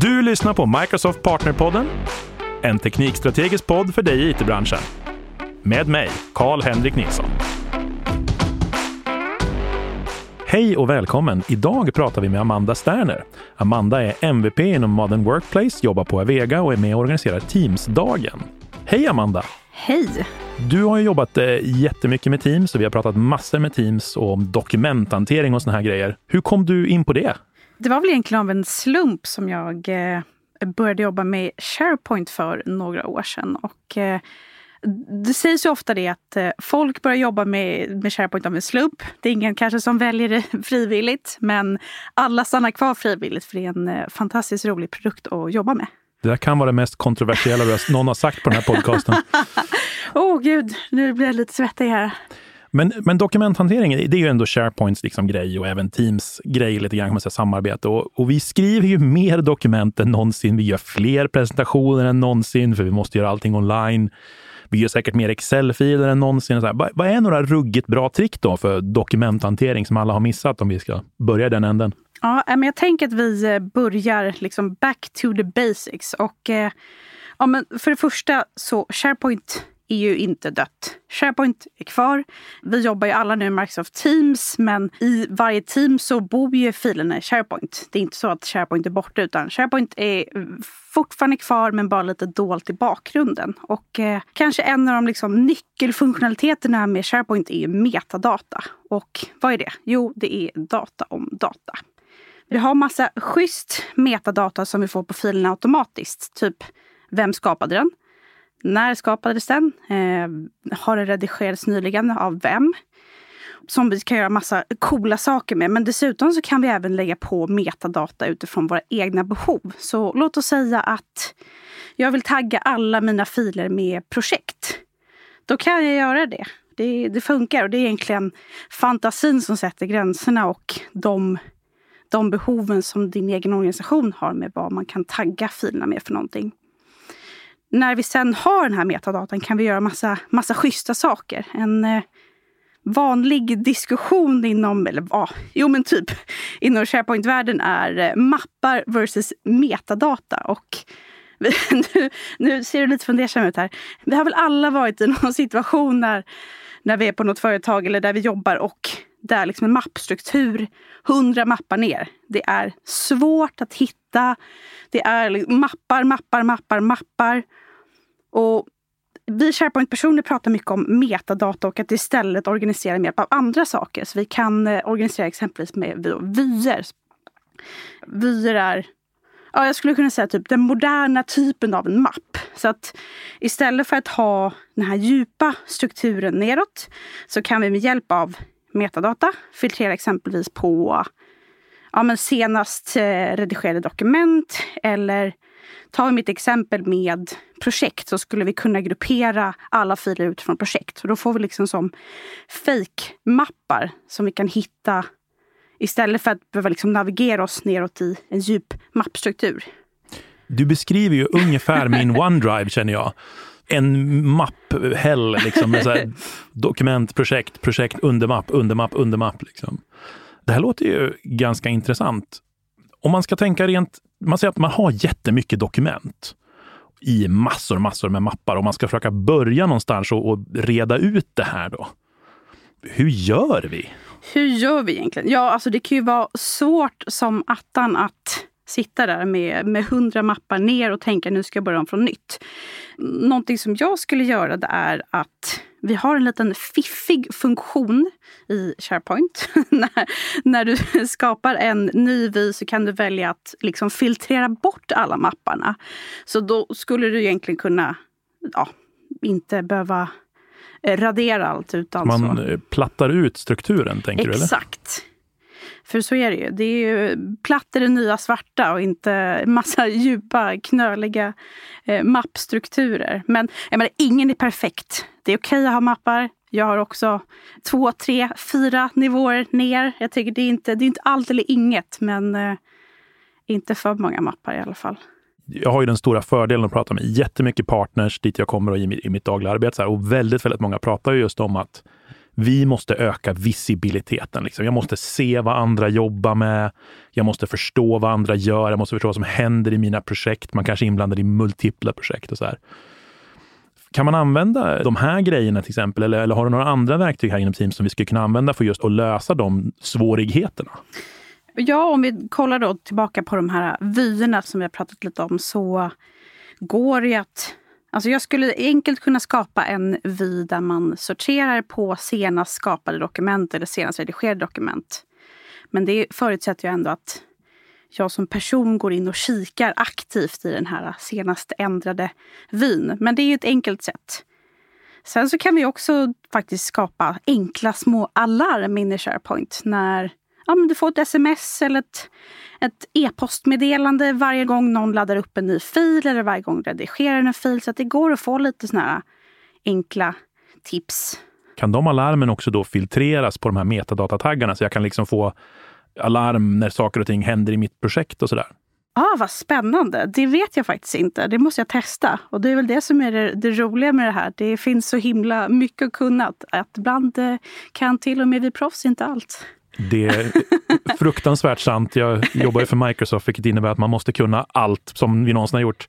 Du lyssnar på Microsoft Partnerpodden, en teknikstrategisk podd för dig i it-branschen. Med mig, Karl-Henrik Nilsson. Hej och välkommen! Idag pratar vi med Amanda Sterner. Amanda är MVP inom Modern Workplace, jobbar på Avega och är med och organiserar Teams-dagen. Hej Amanda! Hej! Du har ju jobbat eh, jättemycket med Teams och vi har pratat massor med Teams och om dokumenthantering och såna här grejer. Hur kom du in på det? Det var väl egentligen av en slump som jag eh, började jobba med SharePoint för några år sedan. Och, eh, det sägs ju ofta det att eh, folk börjar jobba med, med SharePoint av en slump. Det är ingen kanske som väljer det frivilligt, men alla stannar kvar frivilligt för det är en fantastiskt rolig produkt att jobba med. Det där kan vara det mest kontroversiella någon har sagt på den här podcasten. Åh oh, gud, nu blir jag lite svettig här. Men, men dokumenthantering, det är ju ändå SharePoints liksom grej och även Teams grej lite grann, kan man säga, samarbete. Och, och, vi skriver ju mer dokument än någonsin. Vi gör fler presentationer än någonsin, för vi måste göra allting online. Vi gör säkert mer Excel-filer än någonsin. Så här, vad, vad är några ruggigt bra trick då för dokumenthantering som alla har missat om vi ska börja i den änden? Ja, eh, men jag tänker att vi eh, börjar liksom back to the basics. Och, eh, ja, men för det första så SharePoint är ju inte dött. SharePoint är kvar. Vi jobbar ju alla nu med Microsoft Teams, men i varje team så bor ju filerna i SharePoint. Det är inte så att SharePoint är borta, utan SharePoint är fortfarande kvar, men bara lite dolt i bakgrunden. Och eh, kanske en av de liksom, nyckelfunktionaliteterna med SharePoint är ju metadata. Och vad är det? Jo, det är data om data. Vi har massa schysst metadata som vi får på filerna automatiskt. Typ, vem skapade den? När skapades den? Eh, har den redigerats nyligen? Av vem? Som vi kan göra massa coola saker med. Men dessutom så kan vi även lägga på metadata utifrån våra egna behov. Så låt oss säga att jag vill tagga alla mina filer med projekt. Då kan jag göra det. Det, det funkar och det är egentligen fantasin som sätter gränserna och de, de behoven som din egen organisation har med vad man kan tagga filerna med för någonting när vi sen har den här metadatan kan vi göra massa, massa schyssta saker. En eh, vanlig diskussion inom, eller ja, jo men typ inom SharePoint-världen är eh, mappar versus metadata. Och vi, nu, nu ser du lite fundersam ut här. Vi har väl alla varit i någon situation när, när vi är på något företag eller där vi jobbar och där liksom en mappstruktur, hundra mappar ner. Det är svårt att hitta. Det är mappar, mappar, mappar, mappar. Och vi SharePoint-personer pratar mycket om metadata och att istället organisera med hjälp av andra saker. Så vi kan eh, organisera exempelvis med vyer. Vyer är ja, jag skulle kunna säga typ den moderna typen av en mapp. Så att istället för att ha den här djupa strukturen neråt så kan vi med hjälp av metadata filtrera exempelvis på ja, men senast eh, redigerade dokument eller ta mitt exempel med projekt så skulle vi kunna gruppera alla filer utifrån projekt. Och då får vi liksom som fake-mappar som vi kan hitta istället för att behöva liksom navigera oss neråt i en djup mappstruktur. Du beskriver ju ungefär min OneDrive känner jag. En mapphäll, liksom, med så här dokument, projekt, projekt, undermapp, undermapp, undermapp. Liksom. Det här låter ju ganska intressant. Om man ska tänka rent, man säger att man har jättemycket dokument i massor, massor med mappar och man ska försöka börja någonstans och, och reda ut det här då. Hur gör vi? Hur gör vi egentligen? Ja, alltså det kan ju vara svårt som attan att sitta där med, med hundra mappar ner och tänka nu ska jag börja om från nytt. Någonting som jag skulle göra det är att vi har en liten fiffig funktion i SharePoint. när, när du skapar en ny vy så kan du välja att liksom filtrera bort alla mapparna. Så då skulle du egentligen kunna ja, inte behöva eh, radera allt. Utan Man så. Eh, plattar ut strukturen, tänker Exakt. du? Exakt. För så är det ju. Det är ju platt är det nya svarta och inte massa djupa, knöliga eh, mappstrukturer. Men jag menar, ingen är perfekt. Det är okej okay att ha mappar. Jag har också två, tre, fyra nivåer ner. Jag tycker det är inte, det är inte allt eller inget, men eh, inte för många mappar i alla fall. Jag har ju den stora fördelen att prata med jättemycket partners dit jag kommer och i, i mitt dagliga arbete. Och väldigt, väldigt många pratar just om att vi måste öka visibiliteten. Liksom. Jag måste se vad andra jobbar med. Jag måste förstå vad andra gör. Jag måste förstå vad som händer i mina projekt. Man kanske är inblandad i multipla projekt och så här. Kan man använda de här grejerna till exempel? Eller, eller har du några andra verktyg här inom Teams som vi skulle kunna använda för just att lösa de svårigheterna? Ja, om vi kollar då tillbaka på de här vyerna som vi har pratat lite om så går det att Alltså jag skulle enkelt kunna skapa en vy där man sorterar på senast skapade dokument eller senast redigerade dokument. Men det förutsätter ju ändå att jag som person går in och kikar aktivt i den här senast ändrade vyn. Men det är ju ett enkelt sätt. Sen så kan vi också faktiskt skapa enkla små alarm in i SharePoint när ja, men du får ett sms eller ett, ett e-postmeddelande varje gång någon laddar upp en ny fil eller varje gång redigerar en fil. Så att det går att få lite såna här enkla tips. Kan de alarmen också då filtreras på de här metadatataggarna så jag kan liksom få alarm när saker och ting händer i mitt projekt och sådär? Ah, vad spännande! Det vet jag faktiskt inte. Det måste jag testa. Och det är väl det som är det, det roliga med det här. Det finns så himla mycket att kunna. Att ibland eh, kan till och med vi proffs inte allt. Det är fruktansvärt sant. Jag jobbar ju för Microsoft, vilket innebär att man måste kunna allt som vi någonsin har gjort.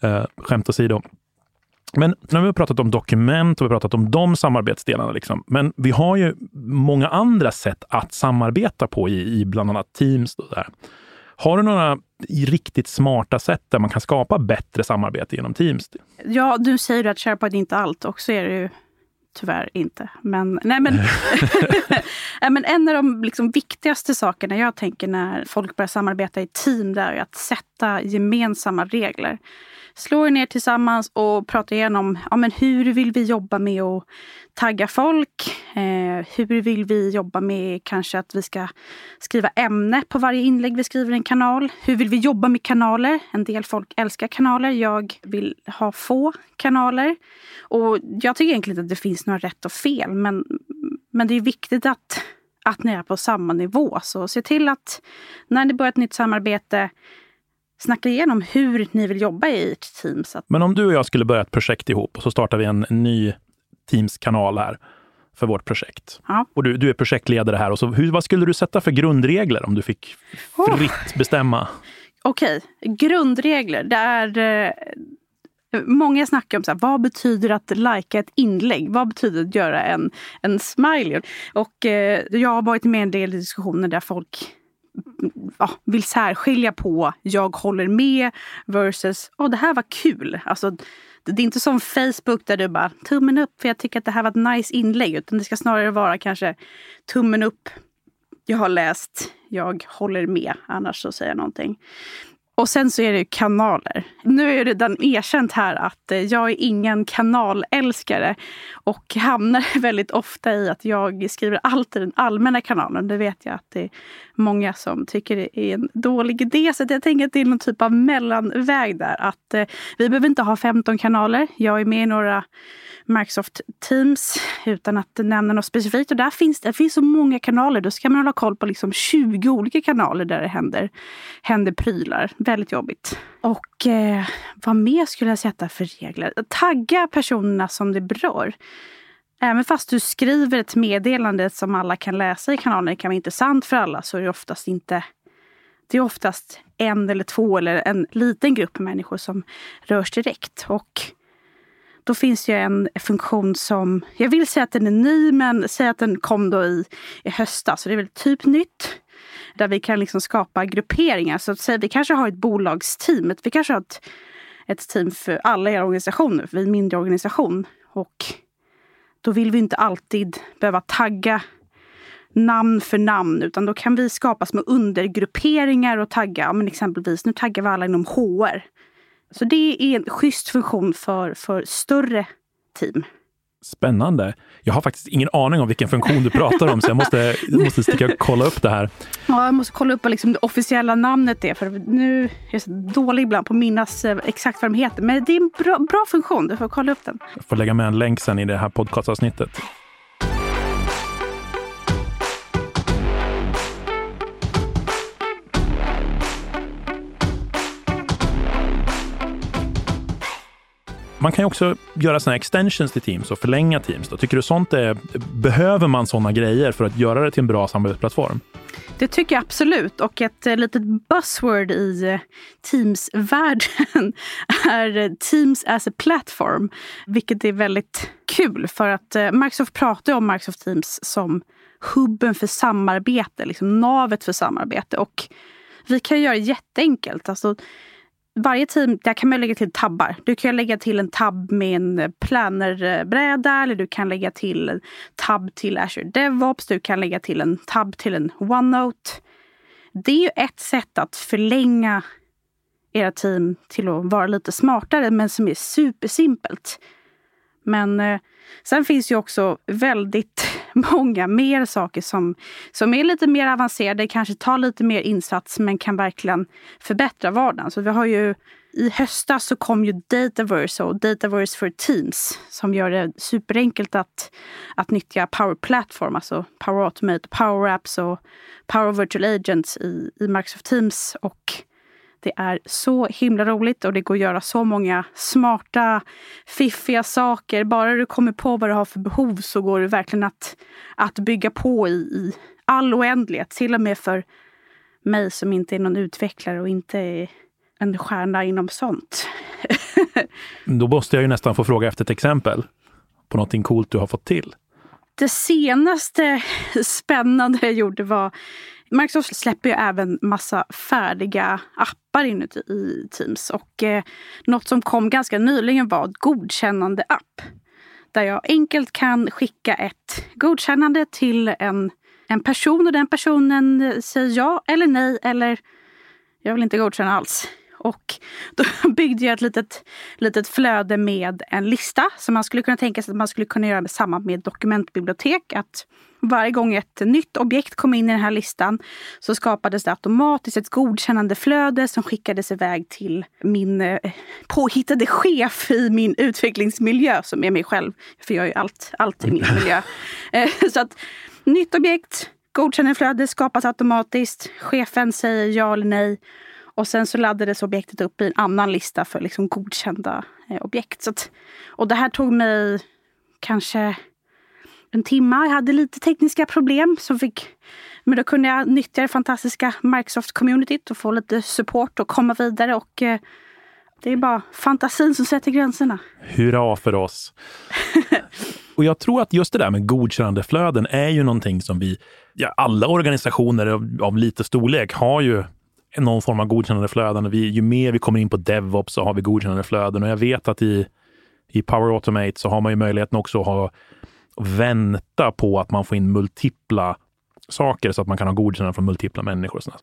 Eh, skämt åsido. Men nu har vi pratat om dokument och vi har pratat om de samarbetsdelarna. Liksom. Men vi har ju många andra sätt att samarbeta på i, i bland annat Teams. Och där. Har du några riktigt smarta sätt där man kan skapa bättre samarbete genom Teams? Ja, du säger att SharePoint är inte allt och så är det ju tyvärr inte. Men, nej, men, men en av de liksom viktigaste sakerna jag tänker när folk börjar samarbeta i team, det är att sätta gemensamma regler slå er ner tillsammans och prata igenom ja, men hur vill vi jobba med att tagga folk? Eh, hur vill vi jobba med kanske att vi ska skriva ämne på varje inlägg vi skriver i en kanal? Hur vill vi jobba med kanaler? En del folk älskar kanaler. Jag vill ha få kanaler. Och jag tycker egentligen inte att det finns några rätt och fel, men, men det är viktigt att att ni är på samma nivå. Så se till att när ni börjar ett nytt samarbete snacka igenom hur ni vill jobba i ert team. Men om du och jag skulle börja ett projekt ihop och så startar vi en, ny Teams-kanal här för vårt projekt. Ja. Och du, du är projektledare här. Och så, hur, vad skulle du sätta för grundregler om du fick fritt oh. bestämma? Okej, okay. grundregler. Det är... Eh, många snackar om så här, vad betyder att lajka ett inlägg? Vad betyder att göra en, en smiley? Och eh, jag har varit med i en del diskussioner där folk ja, vill särskilja på jag håller med versus oh, det här var kul. Alltså, det är inte som Facebook där du bara tummen upp för jag tycker att det här var ett nice inlägg. Utan det ska snarare vara kanske tummen upp. Jag har läst, jag håller med, annars så säger jag någonting. Och sen så är det kanaler. Nu är det redan erkänt här att eh, jag är ingen kanalälskare och hamnar väldigt ofta i att jag skriver allt i den allmänna kanalen. Det vet jag att det är många som tycker det är en dålig idé. Så jag tänker att det är någon typ av mellanväg där. Att eh, vi behöver inte ha 15 kanaler. Jag är med i några Microsoft Teams utan att nämna något specifikt. Och där finns det finns så många kanaler. Då ska man hålla koll på liksom 20 olika kanaler där det händer, händer prylar. Väldigt jobbigt. Och eh, vad mer skulle jag sätta för regler? Tagga personerna som det berör. Även fast du skriver ett meddelande som alla kan läsa i kanalen, det kan vara intressant för alla, så är det oftast inte det är oftast en eller två eller en liten grupp människor som rörs direkt. Och då finns det en funktion som, jag vill säga att den är ny, men säg att den kom då i, i höstas, så det är väl typ nytt. Där vi kan liksom skapa grupperingar. Så att säga, vi kanske har ett bolagsteam, vi kanske har ett, ett team för alla era organisationer, för vi är en mindre organisation. Och då vill vi inte alltid behöva tagga namn för namn, utan då kan vi skapa små undergrupperingar och tagga, men exempelvis nu taggar vi alla inom HR. Så det är en schysst funktion för, för större team. Spännande. Jag har faktiskt ingen aning om vilken funktion du pratar om, så jag måste, måste sticka och kolla upp det här. Ja, jag måste kolla upp vad liksom det officiella namnet är, för nu är jag så dålig ibland på att minnas eh, exakt vad de heter. Men det är en bra, bra funktion, du får kolla upp den. Jag får lägga med en länk sen i det här podcastavsnittet. Man kan ju också göra såna extensions till Teams och förlänga Teams. Då. Tycker du sånt är, behöver man sådana grejer för att göra det till en bra samarbetsplattform? Det tycker jag absolut. Och ett eh, litet buzzword i eh, Teams-världen är eh, Teams as a platform. Vilket är väldigt kul för att Microsoft pratar om Microsoft Teams som hubben för samarbete, liksom navet för samarbete. Och vi kan göra det jätteenkelt. Alltså, varje team, där kan man lägga till tabbar. Du kan lägga till en tabb med en planerbräda eller du kan lägga till en tabb till Azure DevOps. Du kan lägga till en tabb till en OneNote. Det är ju ett sätt att förlänga era team till att vara lite smartare men som är supersimpelt. Men eh, sen finns ju också väldigt många mer saker som, som är lite mer avancerade, kanske tar lite mer insats men kan verkligen förbättra vardagen. Så vi har ju i höstas så kom ju Dataverse och Dataverse for Teams som gör det superenkelt att, att nyttja Power Platform, alltså Power Automate, Power Apps och Power Virtual Agents i, i Microsoft Teams. Och det är så himla roligt och det går att göra så många smarta, fiffiga saker. Bara du kommer på vad du har för behov så går det verkligen att, att bygga på i, i all oändlighet. Till och med för mig som inte är någon utvecklare och inte är en stjärna inom sånt. Då måste jag ju nästan få fråga efter ett exempel på någonting coolt du har fått till. Det senaste spännande jag gjorde var Microsoft släpper ju även massa färdiga appar inuti i Teams. Och eh, något som kom ganska nyligen var godkännande app. Där jag enkelt kan skicka ett godkännande till en, en person och den personen eh, säger ja eller nej eller jag vill inte godkänna alls. Och då byggde jag ett litet, litet flöde med en lista som man skulle kunna tänka sig att man skulle kunna göra samma med dokumentbibliotek. Att varje gång ett nytt objekt kom in i den här listan så skapades det automatiskt ett godkännande flöde som skickades iväg till min eh, påhittade chef i min utvecklingsmiljö som är mig själv. För jag gör allt, allt i min miljö. Eh, så att nytt objekt, godkännandeflöde skapas automatiskt. Chefen säger ja eller nej. Och sen så laddades objektet upp i en annan lista för liksom godkända eh, objekt. Så att, och det här tog mig kanske en timme. Jag hade lite tekniska problem. Som fick, men då kunde jag nyttja det fantastiska Microsoft-communityt och få lite support och komma vidare. Och eh, det är bara fantasin som sätter gränserna. Hurra för oss! och jag tror att just det där med godkännandeflöden är ju någonting som vi, ja, alla organisationer av, av lite storlek har ju någon form av godkännandeflöden. Vi, ju mer vi kommer in på DevOps så har vi godkännandeflöden och jag vet att i, i Power Automate så har man ju möjligheten också att ha, vänta på att man får in multipla saker så att man kan ha godkännande från multipla människor. Och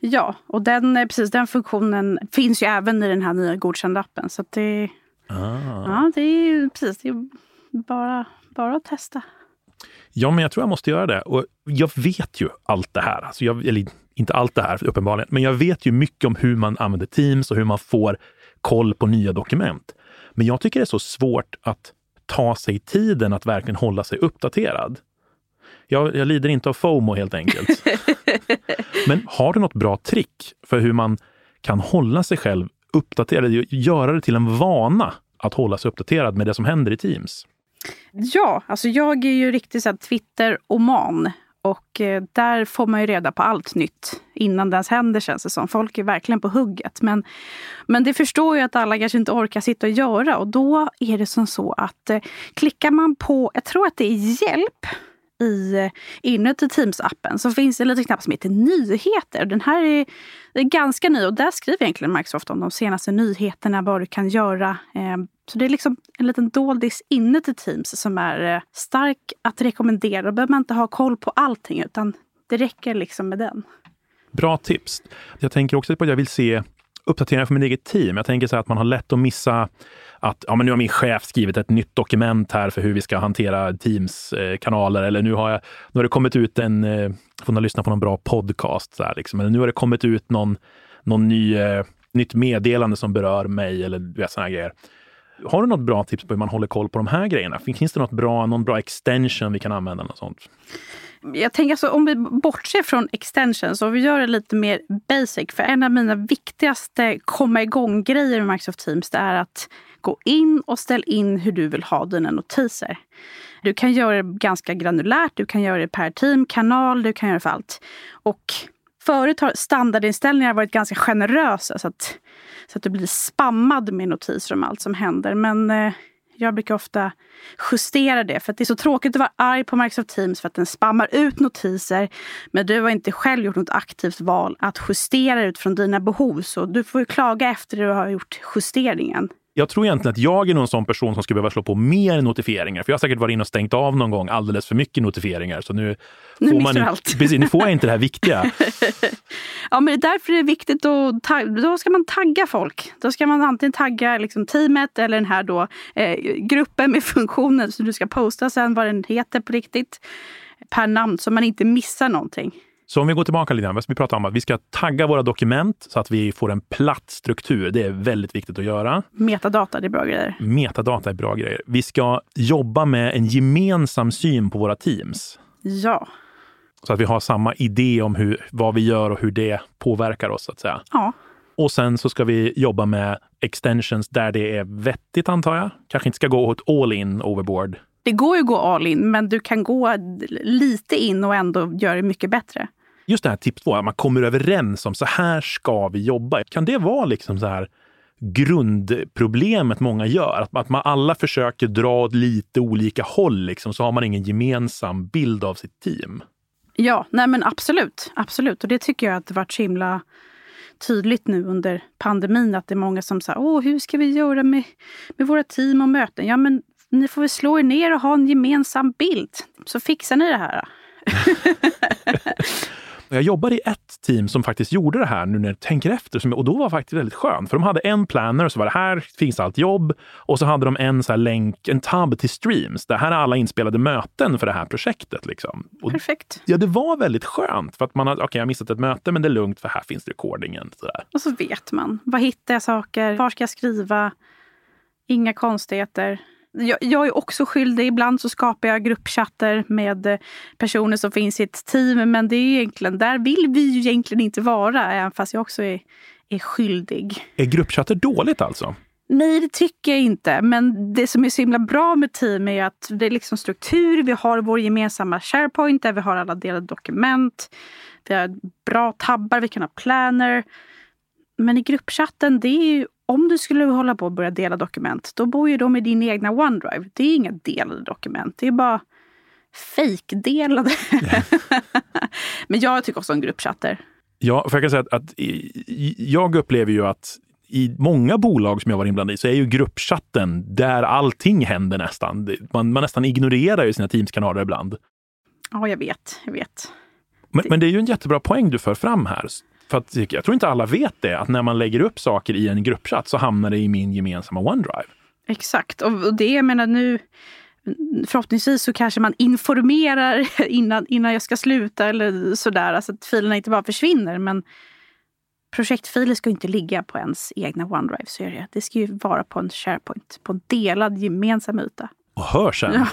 ja, och den, eh, precis, den funktionen finns ju även i den här nya godkända-appen. Så det, ah. ja, det är precis, det är bara, bara att testa. Ja, men jag tror jag måste göra det. Och jag vet ju allt det här. Alltså jag, eller inte allt det här uppenbarligen, men jag vet ju mycket om hur man använder Teams och hur man får koll på nya dokument. Men jag tycker det är så svårt att ta sig tiden att verkligen hålla sig uppdaterad. Jag, jag lider inte av FOMO helt enkelt. men har du något bra trick för hur man kan hålla sig själv uppdaterad, göra det till en vana att hålla sig uppdaterad med det som händer i Teams? Ja, alltså jag är ju riktigt Twitter-oman. Och eh, där får man ju reda på allt nytt innan det ens händer känns det som. Folk är verkligen på hugget. Men, men det förstår jag att alla kanske inte orkar sitta och göra. Och då är det som så att eh, klickar man på, jag tror att det är hjälp i, eh, inuti Teams-appen så finns det en liten knapp som heter nyheter. Den här är, är ganska ny och där skriver egentligen Microsoft om de senaste nyheterna, vad du kan göra. Eh, så det är liksom en liten doldis inuti Teams som är eh, stark att rekommendera. Då behöver man inte ha koll på allting utan det räcker liksom med den. Bra tips. Jag tänker också på att jag vill se uppdateringar för mitt eget team. Jag tänker så att man har lätt att missa att ja, men nu har min chef skrivit ett nytt dokument här för hur vi ska hantera Teams-kanaler. Eh, eller nu har, jag, nu har det kommit ut en, eh, får man lyssna på någon bra podcast. Så här, liksom. Eller nu har det kommit ut någon, någon ny, nytt meddelande som berör mig eller sådana grejer. Har du något bra tips på hur man håller koll på de här grejerna? Finns det något bra, någon bra extension vi kan använda? Något sånt? jag tänker alltså, om vi bortser från extensions och vi gör det lite mer basic. För en av mina viktigaste komma igång-grejer med Microsoft Teams det är att gå in och ställ in hur du vill ha dina notiser. Du kan göra det ganska granulärt, du kan göra det per team, kanal, du kan göra det för allt. Och förut har standardinställningar varit ganska generösa så att, så att du blir spammad med notiser om allt som händer. Men eh, jag brukar ofta justera det för att det är så tråkigt att vara arg på Microsoft Teams för att den spammar ut notiser. Men du har inte själv gjort något aktivt val att justera utifrån dina behov. Så du får klaga efter att du har gjort justeringen. Jag tror egentligen att jag är någon sån person som skulle behöva slå på mer notifieringar. För jag har säkert varit inne och stängt av någon gång alldeles för mycket notifieringar. Så nu, nu får man allt. Precis, nu får jag inte det här viktiga. ja, men det är därför det är viktigt att tagga, då ska man tagga folk. Då ska man antingen tagga liksom teamet eller den här då, eh, gruppen med funktionen som du ska posta sen vad den heter på riktigt per namn så man inte missar någonting. Så om vi går tillbaka lite grann, vi pratar om att vi ska tagga våra dokument så att vi får en platt struktur. Det är väldigt viktigt att göra. Metadata, det är bra grejer. Metadata är bra grejer. Vi ska jobba med en gemensam syn på våra teams. Ja. Så att vi har samma idé om hur, vad vi gör och hur det påverkar oss, så att säga. Ja. Och sen så ska vi jobba med extensions där det är vettigt, antar jag. Kanske inte ska gå åt all in overboard. Det går ju att gå all in, men du kan gå lite in och ändå göra det mycket bättre. Just det här tips två, att man kommer överens om så här ska vi jobba. Kan det vara liksom så här grundproblemet många gör? Att, att man alla försöker dra åt lite olika håll, liksom, så har man ingen gemensam bild av sitt team. Ja, nej men absolut. absolut. Och det tycker jag att det varit så himla tydligt nu under pandemin att det är många som säger Åh, hur ska vi göra med, med våra team och möten? Ja, men ni får väl slå er ner och ha en gemensam bild, så fixar ni det här. Jag jobbade i ett team som faktiskt gjorde det här nu när jag tänker efter. Och då var det faktiskt väldigt skönt. För de hade en planner och så var det här finns allt jobb. Och så hade de en så länk, en tab till streams. Det här är alla inspelade möten för det här projektet. Liksom. Och, Perfekt. Ja, det var väldigt skönt. För att man har, okej, okay, jag har missat ett möte, men det är lugnt för här finns recordingen. Sådär. Och så vet man. Var hittar jag saker? Var ska jag skriva? Inga konstigheter jag, jag, är också skyldig. Ibland så skapar jag gruppchatter med eh, personer som finns i ett team. Men det är egentligen, där vill vi ju egentligen inte vara, även fast jag också är, är skyldig. Är gruppchatter dåligt alltså? Nej, det tycker jag inte. Men det som är så himla bra med team är att det är liksom struktur. Vi har vår gemensamma SharePoint där vi har alla delade dokument. Vi har bra tabbar, vi kan ha planner. Men i gruppchatten, det är ju om du skulle hålla på och börja dela dokument, då bor ju de i din egna OneDrive. Det är inga delade dokument, det är bara fejkdelade. Men jag tycker också om gruppchatter. Ja, för jag kan säga att, att jag upplever ju att i många bolag som jag var inblandad i så är ju gruppchatten där allting händer nästan. Man, man nästan ignorerar ju sina Teams-kanaler ibland. Ja, jag vet. Jag vet. Men, men det är ju en jättebra poäng du för fram här. För att jag tror inte alla vet det, att när man lägger upp saker i en gruppchatt så hamnar det i min gemensamma OneDrive. Exakt, och det jag menar nu Förhoppningsvis så kanske man informerar innan, innan jag ska sluta eller sådär, alltså att filerna inte bara försvinner. Men projektfiler ska inte ligga på ens egna OneDrive. Så är det. det ska ju vara på en SharePoint, på en delad gemensam yta. Och hör sen!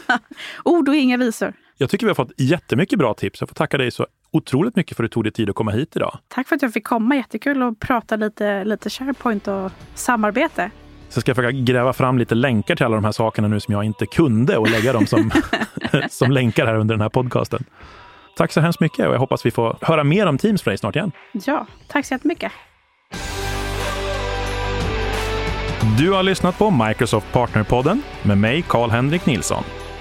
Ord och inga visor. Jag tycker vi har fått jättemycket bra tips. Jag får tacka dig så otroligt mycket för att du tog dig tid att komma hit idag. Tack för att jag fick komma. Jättekul att prata lite, lite SharePoint och samarbete. Så ska jag försöka gräva fram lite länkar till alla de här sakerna nu som jag inte kunde och lägga dem som, som länkar här under den här podcasten. Tack så hemskt mycket och jag hoppas vi får höra mer om Teams för dig snart igen. Ja, tack så jättemycket. Du har lyssnat på Microsoft Partnerpodden med mig, Karl-Henrik Nilsson.